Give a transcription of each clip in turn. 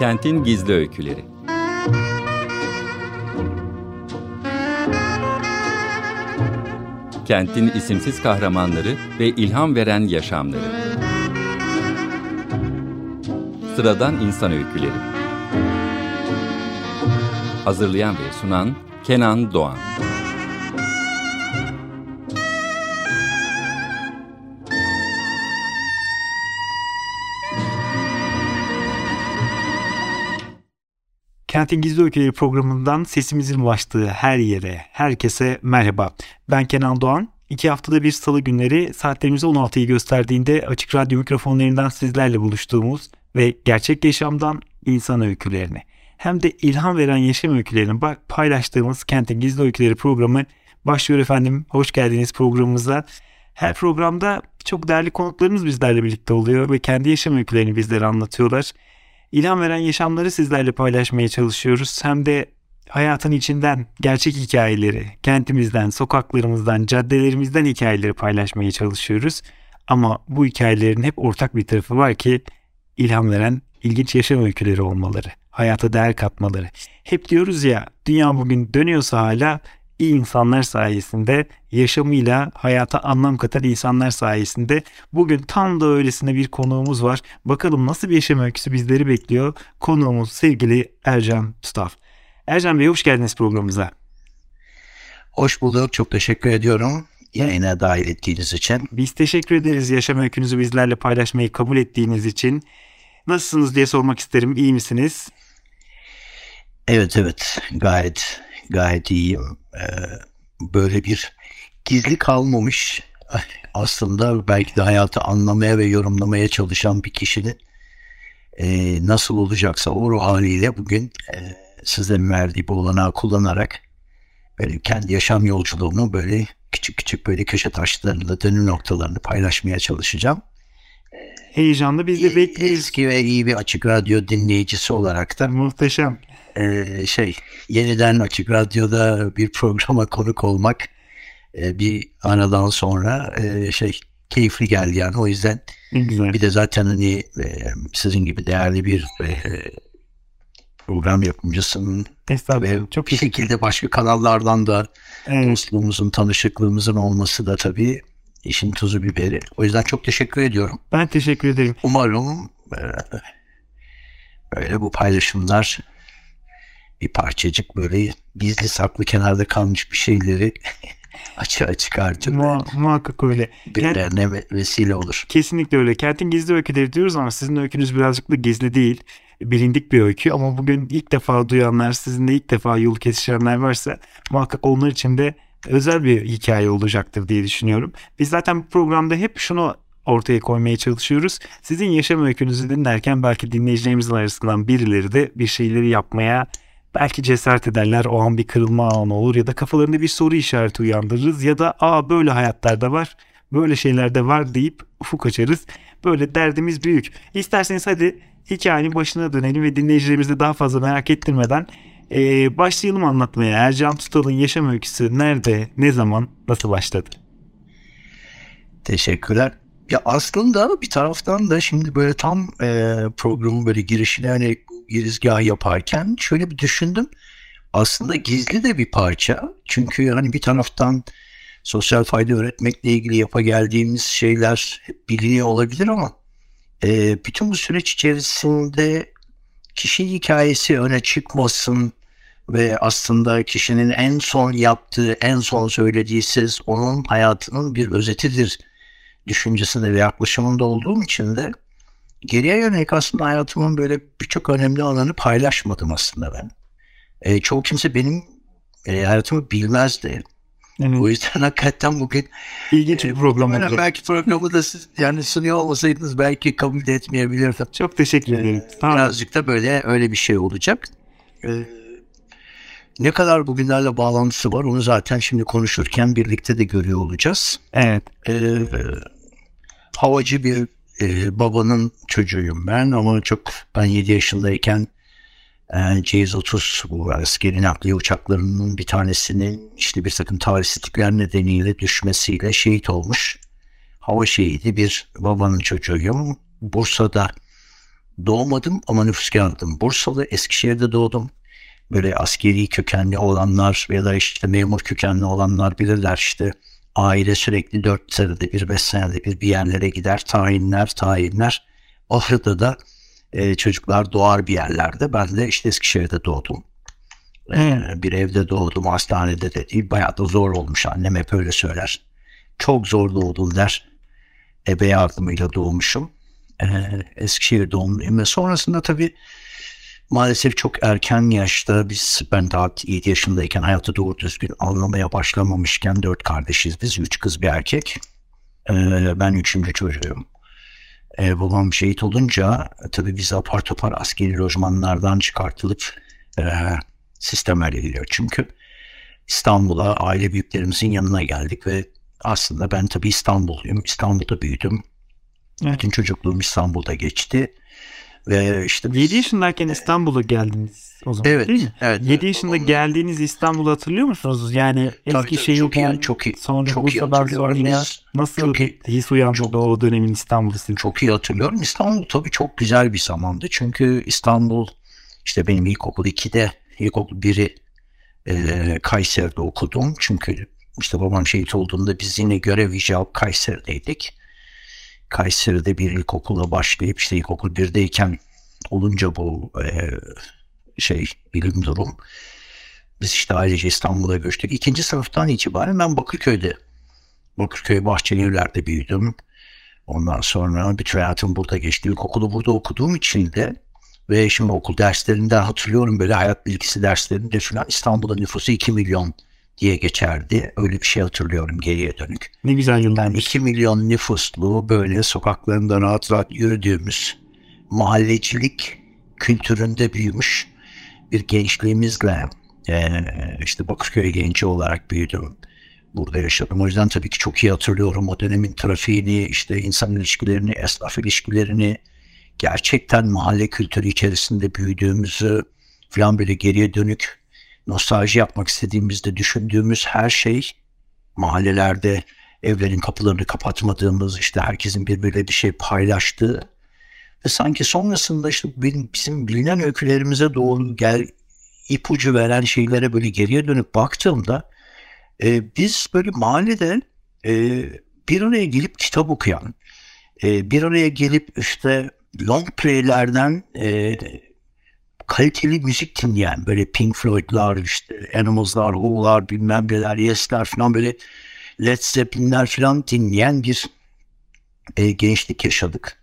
Kentin Gizli Öyküleri. Kentin isimsiz kahramanları ve ilham veren yaşamları. Sıradan İnsan Öyküleri. Hazırlayan ve sunan Kenan Doğan Kentin Gizli Öyküleri programından sesimizin ulaştığı her yere, herkese merhaba. Ben Kenan Doğan. İki haftada bir salı günleri saatlerimize 16'yı gösterdiğinde açık radyo mikrofonlarından sizlerle buluştuğumuz ve gerçek yaşamdan insan öykülerini hem de ilham veren yaşam öykülerini paylaştığımız Kentin Gizli Öyküleri programı başlıyor efendim. Hoş geldiniz programımıza. Her programda çok değerli konuklarımız bizlerle birlikte oluyor ve kendi yaşam öykülerini bizlere anlatıyorlar. İlham veren yaşamları sizlerle paylaşmaya çalışıyoruz. Hem de hayatın içinden gerçek hikayeleri, kentimizden, sokaklarımızdan, caddelerimizden hikayeleri paylaşmaya çalışıyoruz. Ama bu hikayelerin hep ortak bir tarafı var ki ilham veren ilginç yaşam öyküleri olmaları, hayata değer katmaları. Hep diyoruz ya dünya bugün dönüyorsa hala iyi insanlar sayesinde, yaşamıyla hayata anlam katan insanlar sayesinde bugün tam da öylesine bir konuğumuz var. Bakalım nasıl bir yaşam öyküsü bizleri bekliyor. Konuğumuz sevgili Ercan Tustaf. Ercan Bey hoş geldiniz programımıza. Hoş bulduk. Çok teşekkür ediyorum yayına dahil ettiğiniz için. Biz teşekkür ederiz yaşam öykünüzü bizlerle paylaşmayı kabul ettiğiniz için. Nasılsınız diye sormak isterim. İyi misiniz? Evet evet gayet gayet iyiyim. Ee, böyle bir gizli kalmamış aslında belki de hayatı anlamaya ve yorumlamaya çalışan bir kişinin e, nasıl olacaksa o ruh haliyle bugün e, size verdiği bu olanağı kullanarak böyle kendi yaşam yolculuğumu böyle küçük küçük böyle köşe taşlarıyla dönüm noktalarını paylaşmaya çalışacağım. Heyecanlı biz de bekleriz. Eski ve iyi bir açık radyo dinleyicisi olarak da muhteşem. E, şey yeniden açık radyoda bir programa konuk olmak e, bir aradan sonra e, şey keyifli geldi yani o yüzden güzel. bir de zaten hani e, sizin gibi değerli bir e, program yapımcısının ve çok bir şekilde başka kanallardan da evet. dostluğumuzun, tanışıklığımızın olması da tabii işin tuzu biberi. O yüzden çok teşekkür ediyorum. Ben teşekkür ederim. Umarım e, böyle bu paylaşımlar bir parçacık böyle gizli saklı kenarda kalmış bir şeyleri açığa çıkartır. Mu muhakkak öyle. Birilerine yani, vesile olur. Kesinlikle öyle. Kentin gizli öyküleri diyoruz ama sizin öykünüz birazcık da gizli değil. Bilindik bir öykü ama bugün ilk defa duyanlar, sizinle ilk defa yol kesişenler varsa muhakkak onlar için de özel bir hikaye olacaktır diye düşünüyorum. Biz zaten bu programda hep şunu ortaya koymaya çalışıyoruz. Sizin yaşam öykünüzü dinlerken belki dinleyicilerimizin arasından birileri de bir şeyleri yapmaya belki cesaret ederler. O an bir kırılma anı olur ya da kafalarında bir soru işareti uyandırırız ya da aa böyle hayatlarda var, böyle şeyler de var deyip ufuk açarız. Böyle derdimiz büyük. İsterseniz hadi hikayenin başına dönelim ve dinleyicilerimizi daha fazla merak ettirmeden ee, başlayalım anlatmaya. Ercan Tutal'ın yaşam öyküsü nerede, ne zaman, nasıl başladı? Teşekkürler. Ya aslında bir taraftan da şimdi böyle tam e, programın böyle girişine hani girizgah yaparken şöyle bir düşündüm. Aslında gizli de bir parça. Çünkü hani bir taraftan sosyal fayda öğretmekle ilgili yapa geldiğimiz şeyler biliniyor olabilir ama e, bütün bu süreç içerisinde kişi hikayesi öne çıkmasın ve aslında kişinin en son yaptığı, en son söylediği söz onun hayatının bir özetidir düşüncesinde ve yaklaşımında olduğum için de geriye yönelik aslında hayatımın böyle birçok önemli alanı paylaşmadım aslında ben. E, çoğu kimse benim e, hayatımı bilmezdi. Evet. O yüzden hakikaten bugün ilginç bir program oldu. Belki programı da siz yani sunuyor olmasaydınız belki kabul etmeyebilirdim. Çok teşekkür ederim. Ee, birazcık da böyle öyle bir şey olacak. Ee, ne kadar bugünlerle bağlantısı var onu zaten şimdi konuşurken birlikte de görüyor olacağız. Evet. Ee, havacı bir e, babanın çocuğuyum ben ama çok ben 7 yaşındayken e, C-130 bu askeri nakliye uçaklarının bir tanesinin işte bir takım talihsizlikler nedeniyle düşmesiyle şehit olmuş. Hava şehidi bir babanın çocuğuyum. Bursa'da doğmadım ama nüfus kağıdım. Bursalı, Eskişehir'de doğdum. Böyle askeri kökenli olanlar ya da işte memur kökenli olanlar bilirler işte aile sürekli 4 senede bir 5 senede bir bir yerlere gider tayinler tayinler. Orada da e, çocuklar doğar bir yerlerde. Ben de işte Eskişehir'de doğdum. E, bir evde doğdum hastanede de değil. Bayağı da zor olmuş annem hep öyle söyler. Çok zor doğdum der. Ebe yardımıyla doğmuşum. E, Eskişehir doğumluyum ve sonrasında tabii maalesef çok erken yaşta biz ben daha 7 yaşındayken hayatı doğru düzgün anlamaya başlamamışken dört kardeşiz biz. Üç kız bir erkek. Ee, ben üçüncü çocuğum. Ee, babam şehit olunca tabii biz apar topar askeri lojmanlardan çıkartılıp e, sistem ediliyor. Çünkü İstanbul'a aile büyüklerimizin yanına geldik ve aslında ben tabii İstanbulluyum. İstanbul'da büyüdüm. Bütün çocukluğum İstanbul'da geçti. Ve işte 7 yaşındayken İstanbul'a geldiniz o zaman evet, değil mi? Evet. 7 yaşında geldiğiniz İstanbul'u hatırlıyor musunuz? Yani Eskişehir'den çok iyi, çok iyi, sonra çok Bursa'dan sonra nasıl çok iyi, his uyandırdı o dönemin İstanbul'u sizin? Çok iyi hatırlıyorum. İstanbul tabii çok güzel bir zamandı. Çünkü İstanbul işte benim ilkokul 2'de, ilkokul 1'i e, Kayseri'de okudum. Çünkü işte babam şehit olduğunda biz yine görev icabı Kayseri'deydik. Kayseri'de bir ilkokula başlayıp işte ilkokul birdeyken olunca bu e, şey bilim durum. Biz işte ailece İstanbul'a göçtük. İkinci sınıftan itibaren ben Bakırköy'de, Bakırköy Bahçelievler'de büyüdüm. Ondan sonra bütün hayatım burada geçti. İlkokulu burada okuduğum için de ve şimdi okul derslerinden hatırlıyorum böyle hayat bilgisi derslerinde falan İstanbul'da nüfusu 2 milyon diye geçerdi. Öyle bir şey hatırlıyorum geriye dönük. Ne güzel yıllar. Yani 2 milyon nüfuslu böyle sokaklarında rahat rahat yürüdüğümüz mahallecilik kültüründe büyümüş bir gençliğimizle e, işte Bakırköy genci olarak büyüdüm. Burada yaşadım. O yüzden tabii ki çok iyi hatırlıyorum o dönemin trafiğini, işte insan ilişkilerini, esnaf ilişkilerini, gerçekten mahalle kültürü içerisinde büyüdüğümüzü falan böyle geriye dönük nostalji yapmak istediğimizde düşündüğümüz her şey mahallelerde evlerin kapılarını kapatmadığımız işte herkesin birbiriyle bir şey paylaştığı ve sanki sonrasında işte bizim bilinen öykülerimize doğru gel ipucu veren şeylere böyle geriye dönüp baktığımda e, biz böyle mahallede e, bir araya gelip kitap okuyan, e, bir araya gelip işte long play'lerden e, kaliteli müzik dinleyen böyle Pink Floyd'lar işte Animals'lar, Who'lar bilmem neler, Yes'ler falan böyle Led Zeppelin'ler falan dinleyen bir e, gençlik yaşadık.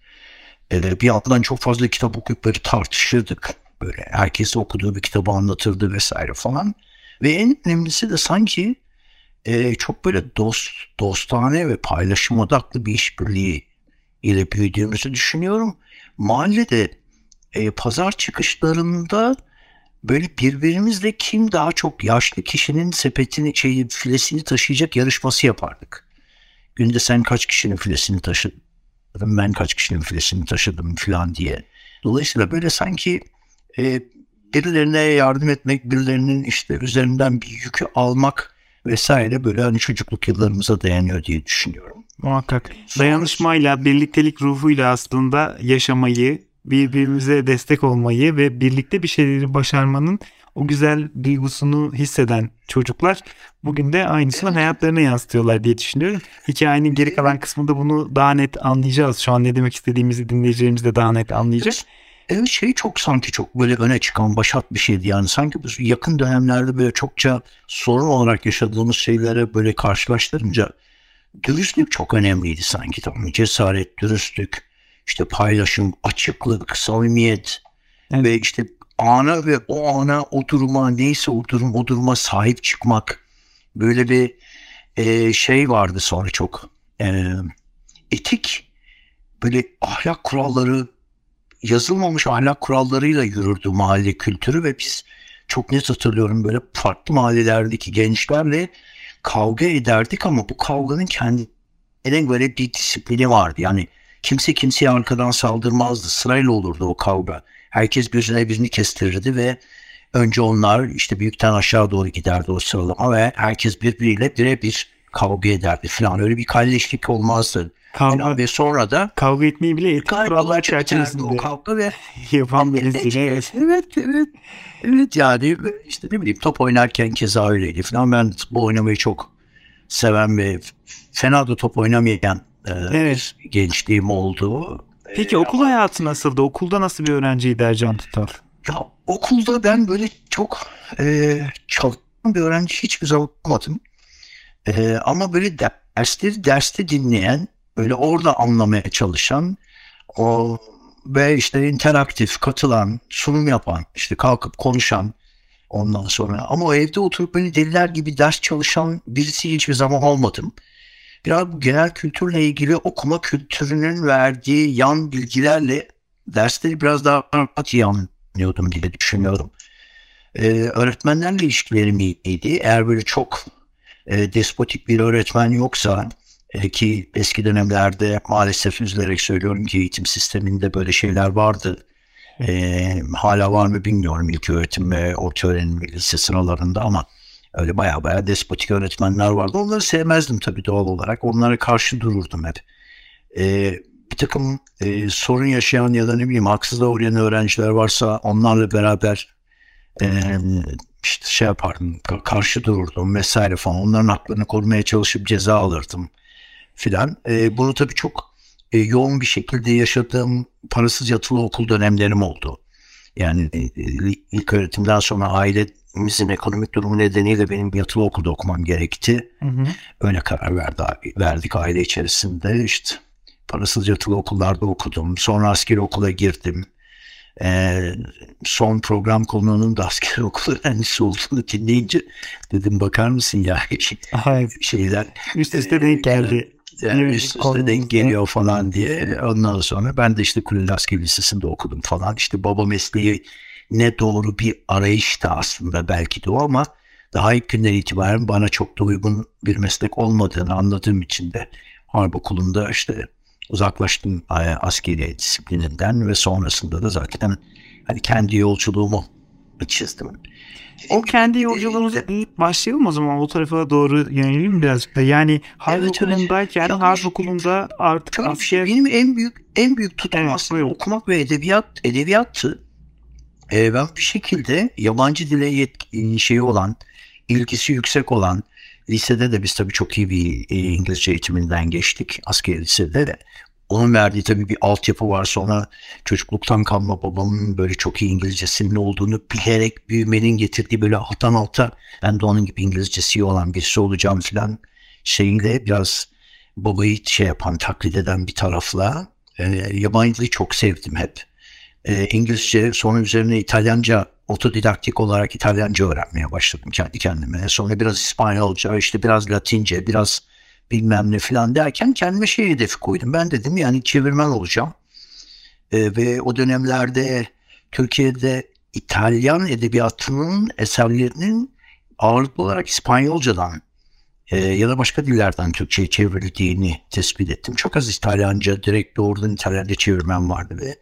E, bir yandan çok fazla kitap okuyup böyle tartışırdık. Böyle herkes okuduğu bir kitabı anlatırdı vesaire falan. Ve en önemlisi de sanki e, çok böyle dost, dostane ve paylaşım odaklı bir işbirliği ile büyüdüğümüzü düşünüyorum. Mahallede e, pazar çıkışlarında böyle birbirimizle kim daha çok yaşlı kişinin sepetini, şey, filesini taşıyacak yarışması yapardık. Günde sen kaç kişinin filesini taşıdın, ben kaç kişinin filesini taşıdım falan diye. Dolayısıyla böyle sanki e, birilerine yardım etmek, birilerinin işte üzerinden bir yükü almak vesaire böyle hani çocukluk yıllarımıza dayanıyor diye düşünüyorum. Muhakkak. Dayanışmayla, birliktelik ruhuyla aslında yaşamayı, birbirimize destek olmayı ve birlikte bir şeyleri başarmanın o güzel duygusunu hisseden çocuklar bugün de aynısını hayatlarına yansıtıyorlar diye düşünüyorum. Hikayenin geri kalan kısmında bunu daha net anlayacağız. Şu an ne demek istediğimizi dinleyicilerimiz de daha net anlayacak. Evet şey çok sanki çok böyle öne çıkan başat bir şeydi yani sanki bu yakın dönemlerde böyle çokça sorun olarak yaşadığımız şeylere böyle karşılaştırınca dürüstlük çok önemliydi sanki tamam cesaret, dürüstlük, işte paylaşım, açıklık, samimiyet evet. ve işte ana ve o ana o duruma neyse o durum o duruma sahip çıkmak böyle bir e, şey vardı sonra çok e, etik böyle ahlak kuralları yazılmamış ahlak kurallarıyla yürürdü mahalle kültürü ve biz çok net hatırlıyorum böyle farklı mahallelerdeki gençlerle kavga ederdik ama bu kavganın kendine göre bir disiplini vardı. Yani kimse kimseye arkadan saldırmazdı. Sırayla olurdu o kavga. Herkes birine birini kestirirdi ve önce onlar işte büyükten aşağı doğru giderdi o sıralama ve herkes birbiriyle birebir kavga ederdi falan. Öyle bir kalleşlik olmazdı. Kavga, Yani ve sonra da kavga etmeyi bile etik kurallar çerçevesinde o kavga ve yapan birisi. Evet. evet, evet. Evet yani işte ne bileyim top oynarken keza öyleydi falan. Ben futbol oynamayı çok seven ve fena da top oynamayan Evet. bir gençliğim oldu. Peki E, okul hayatı nasıldı? Okulda nasıl bir öğrenciydi Ercan Tutal? Ya okulda ben böyle çok e, çalışkan bir öğrenci hiçbir zaman olmadım. E, ama böyle dersleri derste dinleyen, böyle orada anlamaya çalışan o ve işte interaktif, katılan, sunum yapan, işte kalkıp konuşan ondan sonra. Ama o evde oturup böyle deliler gibi ders çalışan birisi hiçbir zaman olmadım. Biraz bu genel kültürle ilgili okuma kültürünün verdiği yan bilgilerle dersleri biraz daha rahat iyi anlıyordum diye düşünüyorum. Ee, öğretmenlerle ilişkilerim iyiydi. Eğer böyle çok e, despotik bir öğretmen yoksa e, ki eski dönemlerde maalesef üzülerek söylüyorum ki eğitim sisteminde böyle şeyler vardı. E, hala var mı bilmiyorum ilk öğretim ve orta öğrenim lise sıralarında ama öyle baya baya despotik öğretmenler vardı. Onları sevmezdim tabii doğal olarak. Onlara karşı dururdum hep. E, bir takım e, sorun yaşayan ya da ne bileyim haksızlığa uğrayan öğrenciler varsa onlarla beraber e, işte şey yapardım, ka- karşı dururdum vesaire falan. Onların haklarını korumaya çalışıp ceza alırdım filan. E, bunu tabii çok e, yoğun bir şekilde yaşadığım parasız yatılı okul dönemlerim oldu. Yani e, ilk öğretimden sonra ailemizin ekonomik durumu nedeniyle benim yatılı okulda okumam gerekti. Hı hı. Öyle karar verdi, verdik aile içerisinde. İşte parasız yatılı okullarda okudum. Sonra askeri okula girdim. Ee, son program konuğunun da askeri okul öğrencisi olduğunu dinleyince dedim bakar mısın ya Evet. şeyler Üst üste denk geldi. yani Evet, üst üste denk geliyor falan diye. Ondan sonra ben de işte Kuleli Askeri Lisesi'nde okudum falan. İşte baba mesleği ne doğru bir arayıştı aslında belki de o ama daha ilk günden itibaren bana çok da uygun bir meslek olmadığını anladığım için de Harp Okulu'nda işte uzaklaştım e, askeri disiplininden ve sonrasında da zaten hani kendi yolculuğumu çizdim. O kendi yolculuğunuza başlayalım o zaman o tarafa doğru yönelim birazcık da. Yani harp Evet, evet. okulundayken Ya, harp okulunda artık asker... benim en büyük en büyük tutkum Evet, aslında okumak ve edebiyat edebiyattı. Ee, ben bir şekilde yabancı dile yet- şeyi olan, ilgisi yüksek olan lisede de biz tabii çok iyi bir e, İngilizce eğitiminden geçtik askeri lisede de. Onun verdiği tabii bir altyapı var sonra çocukluktan kalma babamın böyle çok iyi İngilizcesinin olduğunu bilerek büyümenin getirdiği böyle alttan alta ben de onun gibi İngilizcesi olan birisi olacağım falan şeyiyle biraz babayı şey yapan taklit eden bir tarafla e, yabancı dili çok sevdim hep. E, İngilizce sonra üzerine İtalyanca otodidaktik olarak İtalyanca öğrenmeye başladım kendi kendime. Sonra biraz İspanyolca işte biraz Latince biraz bilmem ne falan derken kendime şey hedefi koydum. Ben dedim yani çevirmen olacağım. E, ve o dönemlerde Türkiye'de İtalyan edebiyatının eserlerinin ağırlıklı olarak İspanyolcadan e, ya da başka dillerden Türkçe'ye çevrildiğini tespit ettim. Çok az İtalyanca, direkt doğrudan İtalyanca çevirmen vardı ve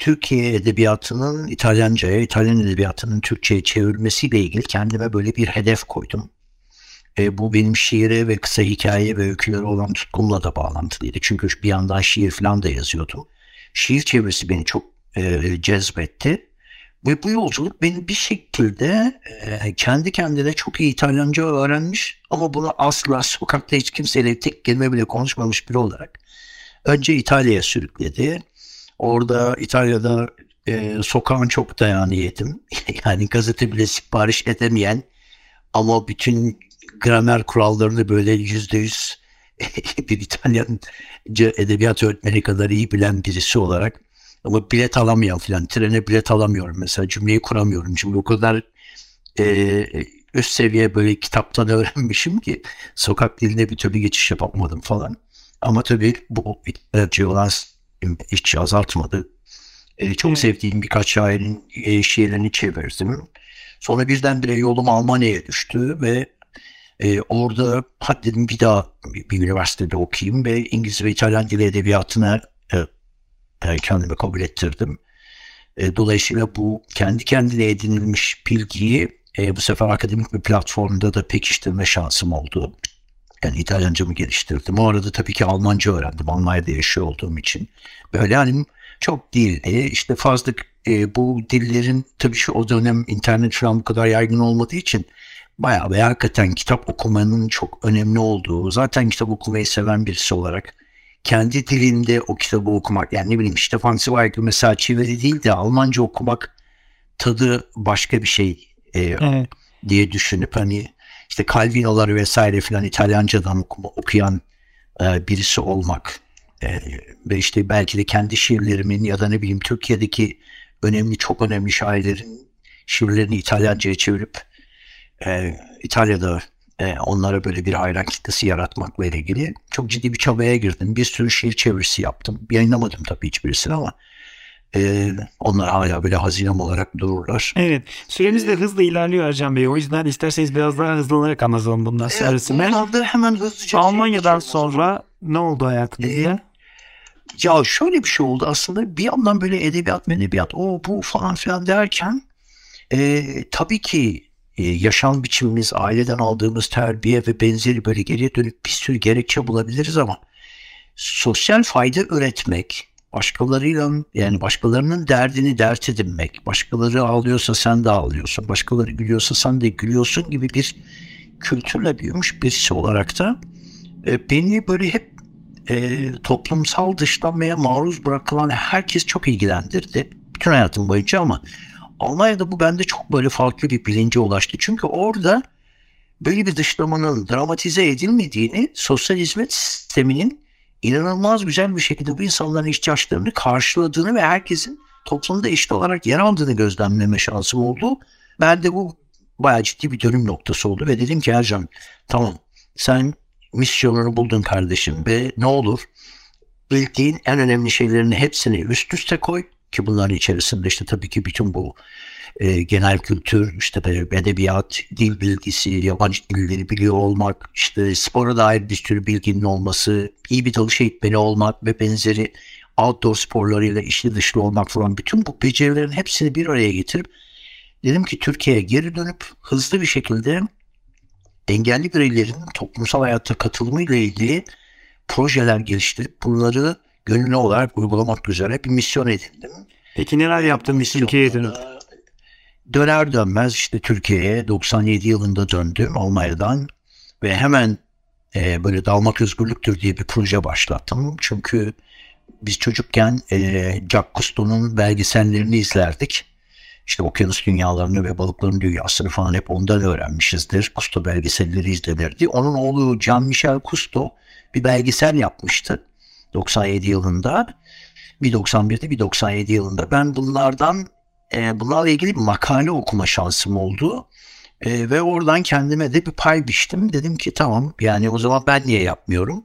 Türkiye edebiyatının İtalyanca'ya, İtalyan edebiyatının Türkçe'ye çevrilmesiyle ilgili kendime böyle bir hedef koydum. E, bu benim şiire ve kısa hikaye ve öykülere olan tutkumla da bağlantılıydı. Çünkü bir yandan şiir falan da yazıyordum. Şiir çevirisi beni çok e, cezbetti. Ve bu yolculuk beni bir şekilde e, kendi kendine çok iyi İtalyanca öğrenmiş ama bunu asla sokakta hiç kimseyle tek kelime bile konuşmamış biri olarak önce İtalya'ya sürükledi. Orada İtalya'da e, sokağın çok dayağını yedim. yani gazete bile sipariş edemeyen ama bütün gramer kurallarını böyle yüzde yüz bir İtalyanca edebiyat öğretmeni kadar iyi bilen birisi olarak ama bilet alamayan filan trene bilet alamıyorum mesela cümleyi kuramıyorum çünkü o kadar e, üst seviye böyle kitaptan öğrenmişim ki sokak diline bir türlü geçiş yapamadım falan ama tabii bu İtalyanca olan hiç azaltmadı. E, çok Evet. sevdiğim birkaç şairin e, şiirlerini çevirdim. Sonra birdenbire yolum Almanya'ya düştü ve e, orada hadi dedim bir daha bir, üniversitede okuyayım ve İngiliz ve İtalyan dili edebiyatına e, kendimi kabul ettirdim. E, dolayısıyla bu kendi kendine edinilmiş bilgiyi e, bu sefer akademik bir platformda da pekiştirme şansım oldu. Yani İtalyancamı geliştirdim. O arada tabii ki Almanca öğrendim. Almanya'da yaşıyor olduğum için. Böyle hani çok değil. E, işte fazla e, bu dillerin tabii şu o dönem internet falan bu kadar yaygın olmadığı için bayağı ve hakikaten kitap okumanın çok önemli olduğu, zaten kitap okumayı seven birisi olarak kendi dilinde o kitabı okumak, yani ne bileyim Stefan Zweig mesela çeviri değil de Almanca okumak tadı başka bir şey e, evet. diye düşünüp hani işte Calvino'ları vesaire filan İtalyancadan okuma, okuyan e, birisi olmak e, ve işte belki de kendi şiirlerimin ya da ne bileyim Türkiye'deki önemli çok önemli şairlerin şiirlerini İtalyanca'ya çevirip e, İtalya'da e, onlara böyle bir hayran kitlesi yaratmakla ilgili çok ciddi bir çabaya girdim. Bir sürü şiir çevirisi yaptım. Yayınlamadım tabii hiçbirisini ama e, onlar hala böyle hazinem olarak dururlar. Evet. Süremiz de hızlı ilerliyor Ercan Bey. O yüzden isterseniz biraz daha hızlanarak anlatalım bundan evet, sonrasını. Bunlar hemen hızlıca. Almanya'dan sonra ne oldu hayatınızda? Ee, ya şöyle bir şey oldu aslında. Bir yandan böyle edebiyat edebiyat o bu falan filan derken e, tabii ki e, yaşam biçimimiz, aileden aldığımız terbiye ve benzeri böyle geriye dönüp bir sürü gerekçe bulabiliriz ama sosyal fayda üretmek, başkalarıyla yani başkalarının derdini dert edinmek, başkaları ağlıyorsa sen de ağlıyorsun, başkaları gülüyorsa sen de gülüyorsun gibi bir kültürle büyümüş birisi olarak da e, beni böyle hep e, toplumsal dışlanmaya maruz bırakılan herkes çok ilgilendirdi. Bütün hayatım boyunca ama Almanya'da bu bende çok böyle farklı bir bilince ulaştı. Çünkü orada böyle bir dışlamanın dramatize edilmediğini, sosyal hizmet sisteminin inanılmaz güzel bir şekilde bu insanların ihtiyaçlarını karşıladığını ve herkesin toplumda eşit olarak yer aldığını gözlemleme şansım oldu. Ben de bu bayağı ciddi bir dönüm noktası oldu ve dedim ki Ercan tamam sen misyonunu buldun kardeşim ve ne olur bildiğin en önemli şeylerini hepsini üst üste koy ki bunların içerisinde işte tabii ki bütün bu e, genel kültür, işte edebiyat, dil bilgisi, yabancı dilleri biliyor olmak, işte spora dair bir sürü bilginin olması, iyi bir dalış eğitmeni olmak ve benzeri outdoor sporlarıyla işli dışlı olmak falan bütün bu becerilerin hepsini bir araya getirip dedim ki Türkiye'ye geri dönüp hızlı bir şekilde engelli bireylerin toplumsal hayatta katılımı ile ilgili projeler geliştirip bunları gönüllü olarak uygulamak üzere bir misyon edindim. Peki neler yaptın Türkiye'ye dönüp? Döner dönmez işte Türkiye'ye 97 yılında döndüm Almanya'dan ve hemen e, böyle dalmak özgürlüktür diye bir proje başlattım. Çünkü biz çocukken e, Jacques Cousteau'nun belgesellerini izlerdik. İşte okyanus dünyalarını ve balıkların dünyasını falan hep ondan öğrenmişizdir. Cousteau belgeselleri izlenirdi. Onun oğlu Jean-Michel Cousteau bir belgesel yapmıştı 97 yılında. Bir 91'de bir 97 yılında. Ben bunlardan e, bunlarla ilgili bir makale okuma şansım oldu. E, ve oradan kendime de bir pay biçtim. Dedim ki tamam yani o zaman ben niye yapmıyorum?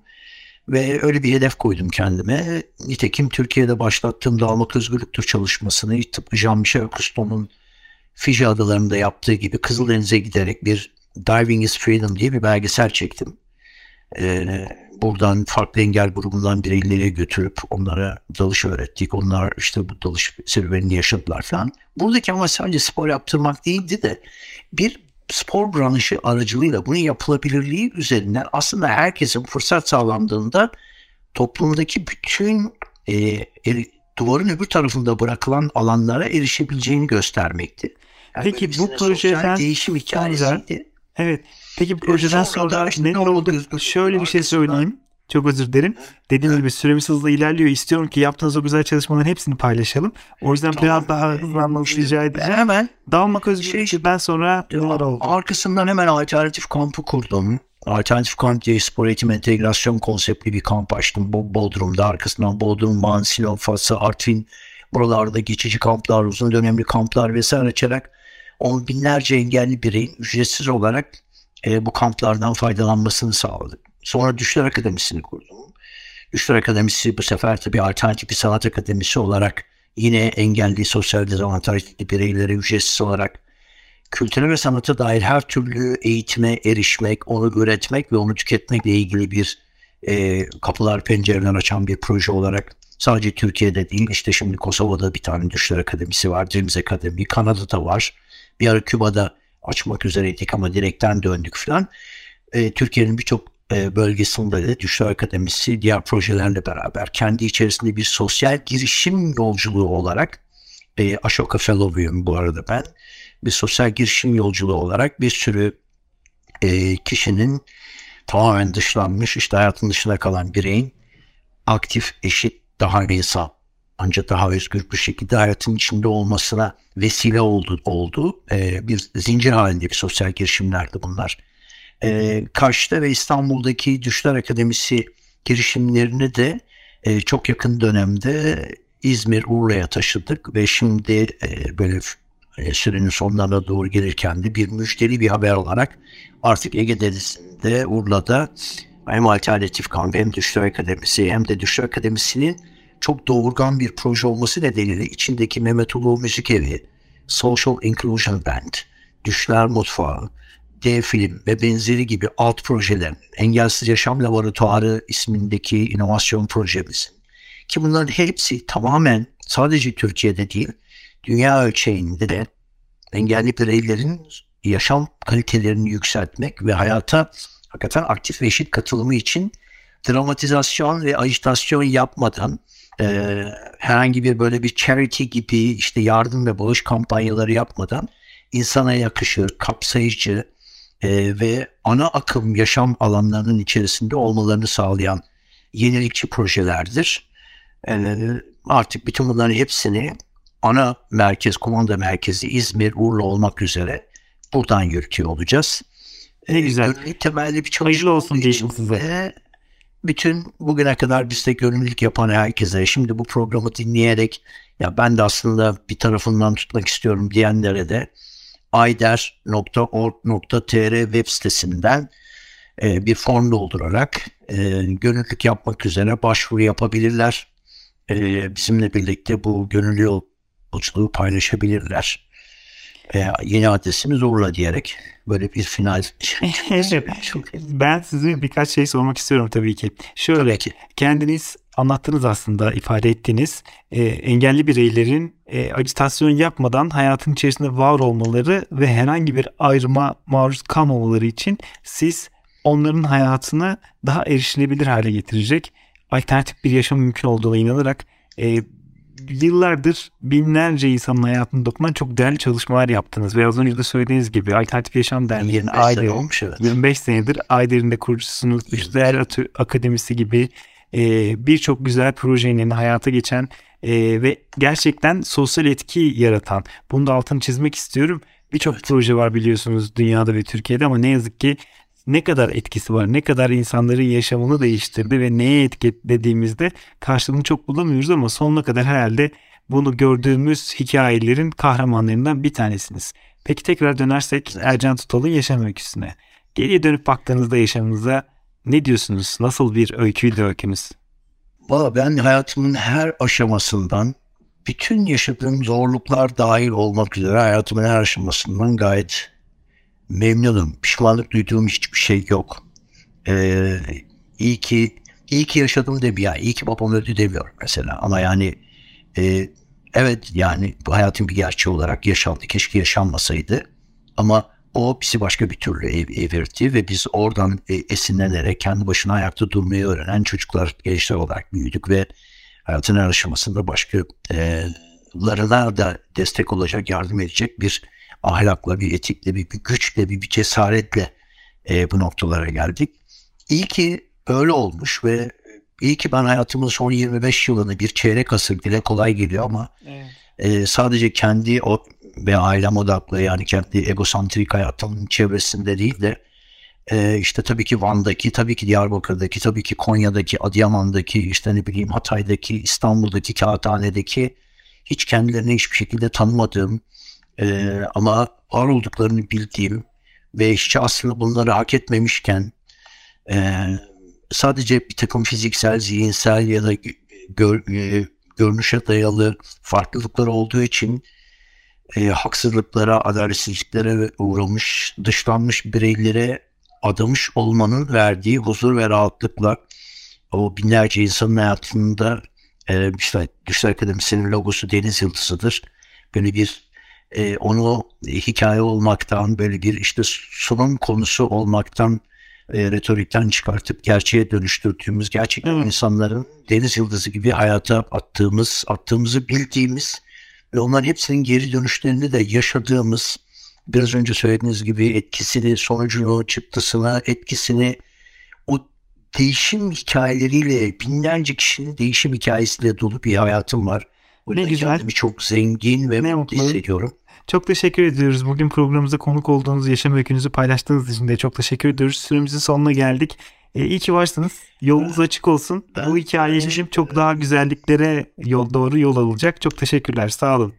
Ve öyle bir hedef koydum kendime. Nitekim Türkiye'de başlattığım Dalmak Özgürlüktür çalışmasını tıpkı Jean-Michel Cousteau'nun Fiji adalarında yaptığı gibi Kızıldeniz'e giderek bir Diving is Freedom diye bir belgesel çektim. Ee, buradan farklı engel grubundan bireyleri götürüp onlara dalış öğrettik. Onlar işte bu dalış serüvenini yaşadılar falan. Buradaki ama sadece spor yaptırmak değildi de bir spor branşı aracılığıyla bunun yapılabilirliği üzerinden aslında herkesin fırsat sağlandığında toplumdaki bütün e, e, duvarın öbür tarafında bırakılan alanlara erişebileceğini göstermekti. Yani Peki bu projeden değişim hikayesiydi. Evet. Peki bu projeden sonra ne oldu? Şöyle bir şey söyleyeyim. Çok özür dilerim. Dediğim gibi süremiz hızla ilerliyor. İstiyorum ki yaptığınız o güzel çalışmaların hepsini paylaşalım. O yüzden tamam. biraz daha hızlanmanızı rica edeceğim. Hemen. Dalmak özgürlükten sonra neler oldu? Arkasından hemen alternatif kampı kurdum. Alternatif kamp diye spor eğitim entegrasyon konseptli bir kamp açtım. Bodrum'da arkasından Bodrum, Van, Sinop, Fatsa, Artvin buralarda geçici kamplar, uzun dönemli kamplar vesaire açarak on binlerce engelli bireyin ücretsiz olarak e, bu kamplardan faydalanmasını sağladık. Sonra Düşler Akademisi'ni kurdum. Düşler Akademisi bu sefer tabii alternatif bir sanat akademisi olarak yine engelli, sosyal dezavantajlı bireylere ücretsiz olarak kültüre ve sanata dair her türlü eğitime erişmek, onu üretmek ve onu tüketmekle ilgili bir e, kapılar pencereler açan bir proje olarak sadece Türkiye'de değil işte şimdi Kosova'da bir tane Düşler Akademisi var, Dreams Akademi, Kanada'da var. Bir ara Küba'da açmak üzereydik ama direkten döndük falan. E, Türkiye'nin birçok e, bölgesinde de Düşler Akademisi diğer projelerle beraber kendi içerisinde bir sosyal girişim yolculuğu olarak e, Ashoka Fellow'uyum bu arada ben. Bir sosyal girişim yolculuğu olarak bir sürü e, kişinin tamamen dışlanmış, işte hayatın dışında kalan bireyin aktif, eşit, daha insan, ancak daha özgür bir şekilde hayatın içinde olmasına vesile oldu, oldu. E, bir zincir halinde bir sosyal girişimlerdi bunlar. E, Kaş'ta ve İstanbul'daki Düşler Akademisi girişimlerini de e, çok yakın dönemde İzmir, Urla'ya taşıdık ve şimdi e, böyle e, sürenin sonlarına doğru gelirken de bir müşteri bir haber olarak artık Ege Denizi'nde, Urla'da hem alternatif kamp hem Düşler Akademisi hem de Düşler Akademisi'nin çok doğurgan bir proje olması nedeniyle içindeki Mehmet Ulu Müzik Evi, Social Inclusion Band, Düşler Mutfağı, D Film ve benzeri gibi alt projelerin, Engelsiz Yaşam Laboratuvarı ismindeki inovasyon projemiz. Ki bunların hepsi tamamen sadece Türkiye'de değil, dünya ölçeğinde de engelli bireylerin yaşam kalitelerini yükseltmek ve hayata hakikaten aktif ve eşit katılımı için dramatizasyon ve ajitasyon yapmadan e, herhangi bir böyle bir charity gibi işte yardım ve bağış kampanyaları yapmadan insana yakışır, kapsayıcı e, ve ana akım yaşam alanlarının içerisinde olmalarını sağlayan yenilikçi projelerdir. E, artık bütün bunların hepsini ana merkez, komanda merkezi İzmir, Urla olmak üzere buradan yürütüyor olacağız. Ne güzel. Gönüllü temelli bir çalışma Hayırlı olsun için size. Bütün bugüne kadar bizde gönüllülük yapan herkese, şimdi bu programı dinleyerek ya ben de aslında bir tarafından tutmak istiyorum diyenlere de ayder.org.tr web sitesinden e, bir form doldurarak e, gönüllülük yapmak üzere başvuru yapabilirler. E, bizimle birlikte bu gönüllü yolculuğu paylaşabilirler. E, yeni adresimiz Urla diyerek böyle bir final. Evet. Ben size birkaç şey sormak istiyorum tabii ki. Şöyle Tabii ki. kendiniz anlattınız aslında ifade ettiniz. E, engelli bireylerin e, acitasyon yapmadan hayatın içerisinde var olmaları ve herhangi bir ayrıma maruz kalmamaları için siz onların hayatını daha erişilebilir hale getirecek alternatif bir yaşam mümkün olduğuna inanarak e, yıllardır binlerce insanın hayatını dokunan çok değerli çalışmalar yaptınız. Ve az önce de söylediğiniz gibi Alternatif Yaşam Derneği'nin 25 sene aile olmuş evet. 25 senedir Ayder'in de kurucusunuz. Üstler Atı- Akademisi gibi e, birçok güzel projenin hayata geçen e, ve gerçekten sosyal etki yaratan. Bunu da altını çizmek istiyorum. Birçok Evet. proje var biliyorsunuz dünyada ve Türkiye'de ama ne yazık ki ne kadar etkisi var, ne kadar insanların yaşamını değiştirdi ve neye etkilediğimizde karşılığını çok bulamıyoruz ama sonuna kadar herhalde bunu gördüğümüz hikayelerin kahramanlarından bir tanesiniz. Peki tekrar dönersek Ercan Tutal'ın yaşam öyküsüne. Geriye dönüp baktığınızda yaşamınıza ne diyorsunuz? Nasıl bir öyküydü öykünüz? Valla ben hayatımın her aşamasından bütün yaşadığım zorluklar dahil olmak üzere hayatımın her aşamasından gayet memnunum. Pişmanlık duyduğum hiçbir şey yok. Ee, iyi ki iyi ki yaşadım demiyorum. İyi ki babam öldü demiyorum mesela. Ama yani e, evet yani bu hayatın bir gerçeği olarak yaşandı. Keşke yaşanmasaydı. Ama o bizi başka bir türlü ev, evirdi ve biz oradan e, esinlenerek kendi başına ayakta durmayı öğrenen çocuklar, gençler olarak büyüdük ve hayatın her aşamasında başka e, da destek olacak, yardım edecek bir ahlakla, bir etikle, bir, bir güçle, bir, bir cesaretle e, bu noktalara geldik. İyi ki öyle olmuş ve iyi ki ben hayatımın son 25 yılını bir çeyrek asır dile kolay geliyor ama e, sadece kendi o ve ailem odaklı yani kendi egosantrik hayatımın çevresinde değil de e, işte tabii ki Van'daki, tabii ki Diyarbakır'daki, tabii ki Konya'daki, Adıyaman'daki, işte ne bileyim Hatay'daki, İstanbul'daki, Kağıthane'deki hiç kendilerini hiçbir şekilde tanımadığım e, ama var olduklarını bildiğim ve hiç aslında bunları hak etmemişken e, sadece bir takım fiziksel, zihinsel ya da gör, e, görünüşe dayalı farklılıklar olduğu için e, haksızlıklara, adaletsizliklere uğramış, dışlanmış bireylere adamış olmanın verdiği huzur ve rahatlıkla o binlerce insanın hayatında e, işte Düşler Akademisi'nin logosu deniz yıldızıdır. Böyle bir e, onu hikaye olmaktan, böyle bir işte sunum konusu olmaktan e, retorikten çıkartıp gerçeğe dönüştürdüğümüz gerçekten Evet. insanların deniz yıldızı gibi hayata attığımız, attığımızı bildiğimiz ve onların hepsinin geri dönüşlerini de yaşadığımız biraz önce söylediğiniz gibi etkisini, sonucunu, çıktısını, etkisini o değişim hikayeleriyle binlerce kişinin değişim hikayesiyle dolu bir hayatım var. O Ne güzel. kendimi çok zengin ve Ne mutlu hissediyorum. Çok teşekkür ediyoruz. Bugün programımıza konuk olduğunuz, yaşam öykünüzü paylaştığınız için de çok teşekkür ediyoruz. Süremizin sonuna geldik. E, iyi ki varsınız. Yolunuz açık olsun. Ben- Bu hikayeleşim çok daha güzelliklere yol doğru yol alacak. Çok teşekkürler. Sağ olun.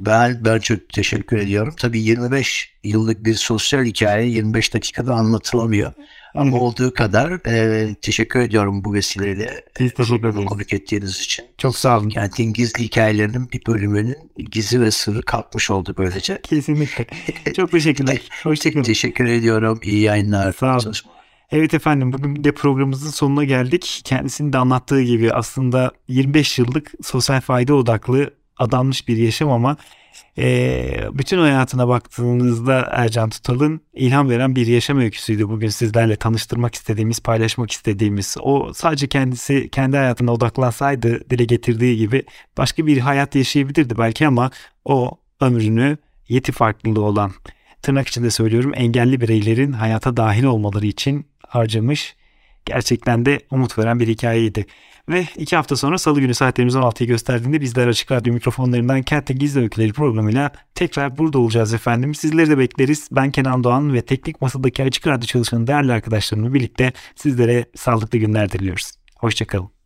Ben, ben çok teşekkür ediyorum. Tabii 25 yıllık bir sosyal hikaye 25 dakikada anlatılamıyor. Ama olduğu kadar e, teşekkür ediyorum bu vesileyle Biz teşekkür ederiz. konuk ettiğiniz için. Çok sağ olun. Kentin gizli hikayelerinin bir bölümünün gizli ve sırrı kalkmış oldu böylece. Kesinlikle. Çok teşekkürler. Hoşçakalın. Teşekkür ediyorum. İyi yayınlar. Sağ olun. Çalışma. Evet efendim bugün de programımızın sonuna geldik. Kendisinin de anlattığı gibi aslında 25 yıllık sosyal fayda odaklı adanmış bir yaşam ama eee, bütün hayatına baktığınızda Ercan Tutal'ın ilham veren bir yaşam öyküsüydü bugün sizlerle tanıştırmak istediğimiz, paylaşmak istediğimiz. O sadece kendisi kendi hayatına odaklansaydı dile getirdiği gibi başka bir hayat yaşayabilirdi belki ama o ömrünü yeti farklılığı olan tırnak içinde söylüyorum engelli bireylerin hayata dahil olmaları için harcamış. Gerçekten de umut veren bir hikayeydi. Ve iki hafta sonra salı günü saatlerimiz 16'yı gösterdiğinde bizler Açık Radyo mikrofonlarından Kentte Gizli Öyküleri programıyla tekrar burada olacağız efendim. Sizleri de bekleriz. Ben Kenan Doğan ve Teknik Masa'daki Açık Radyo çalışan değerli arkadaşlarımla birlikte sizlere sağlıklı günler diliyoruz. Hoşçakalın.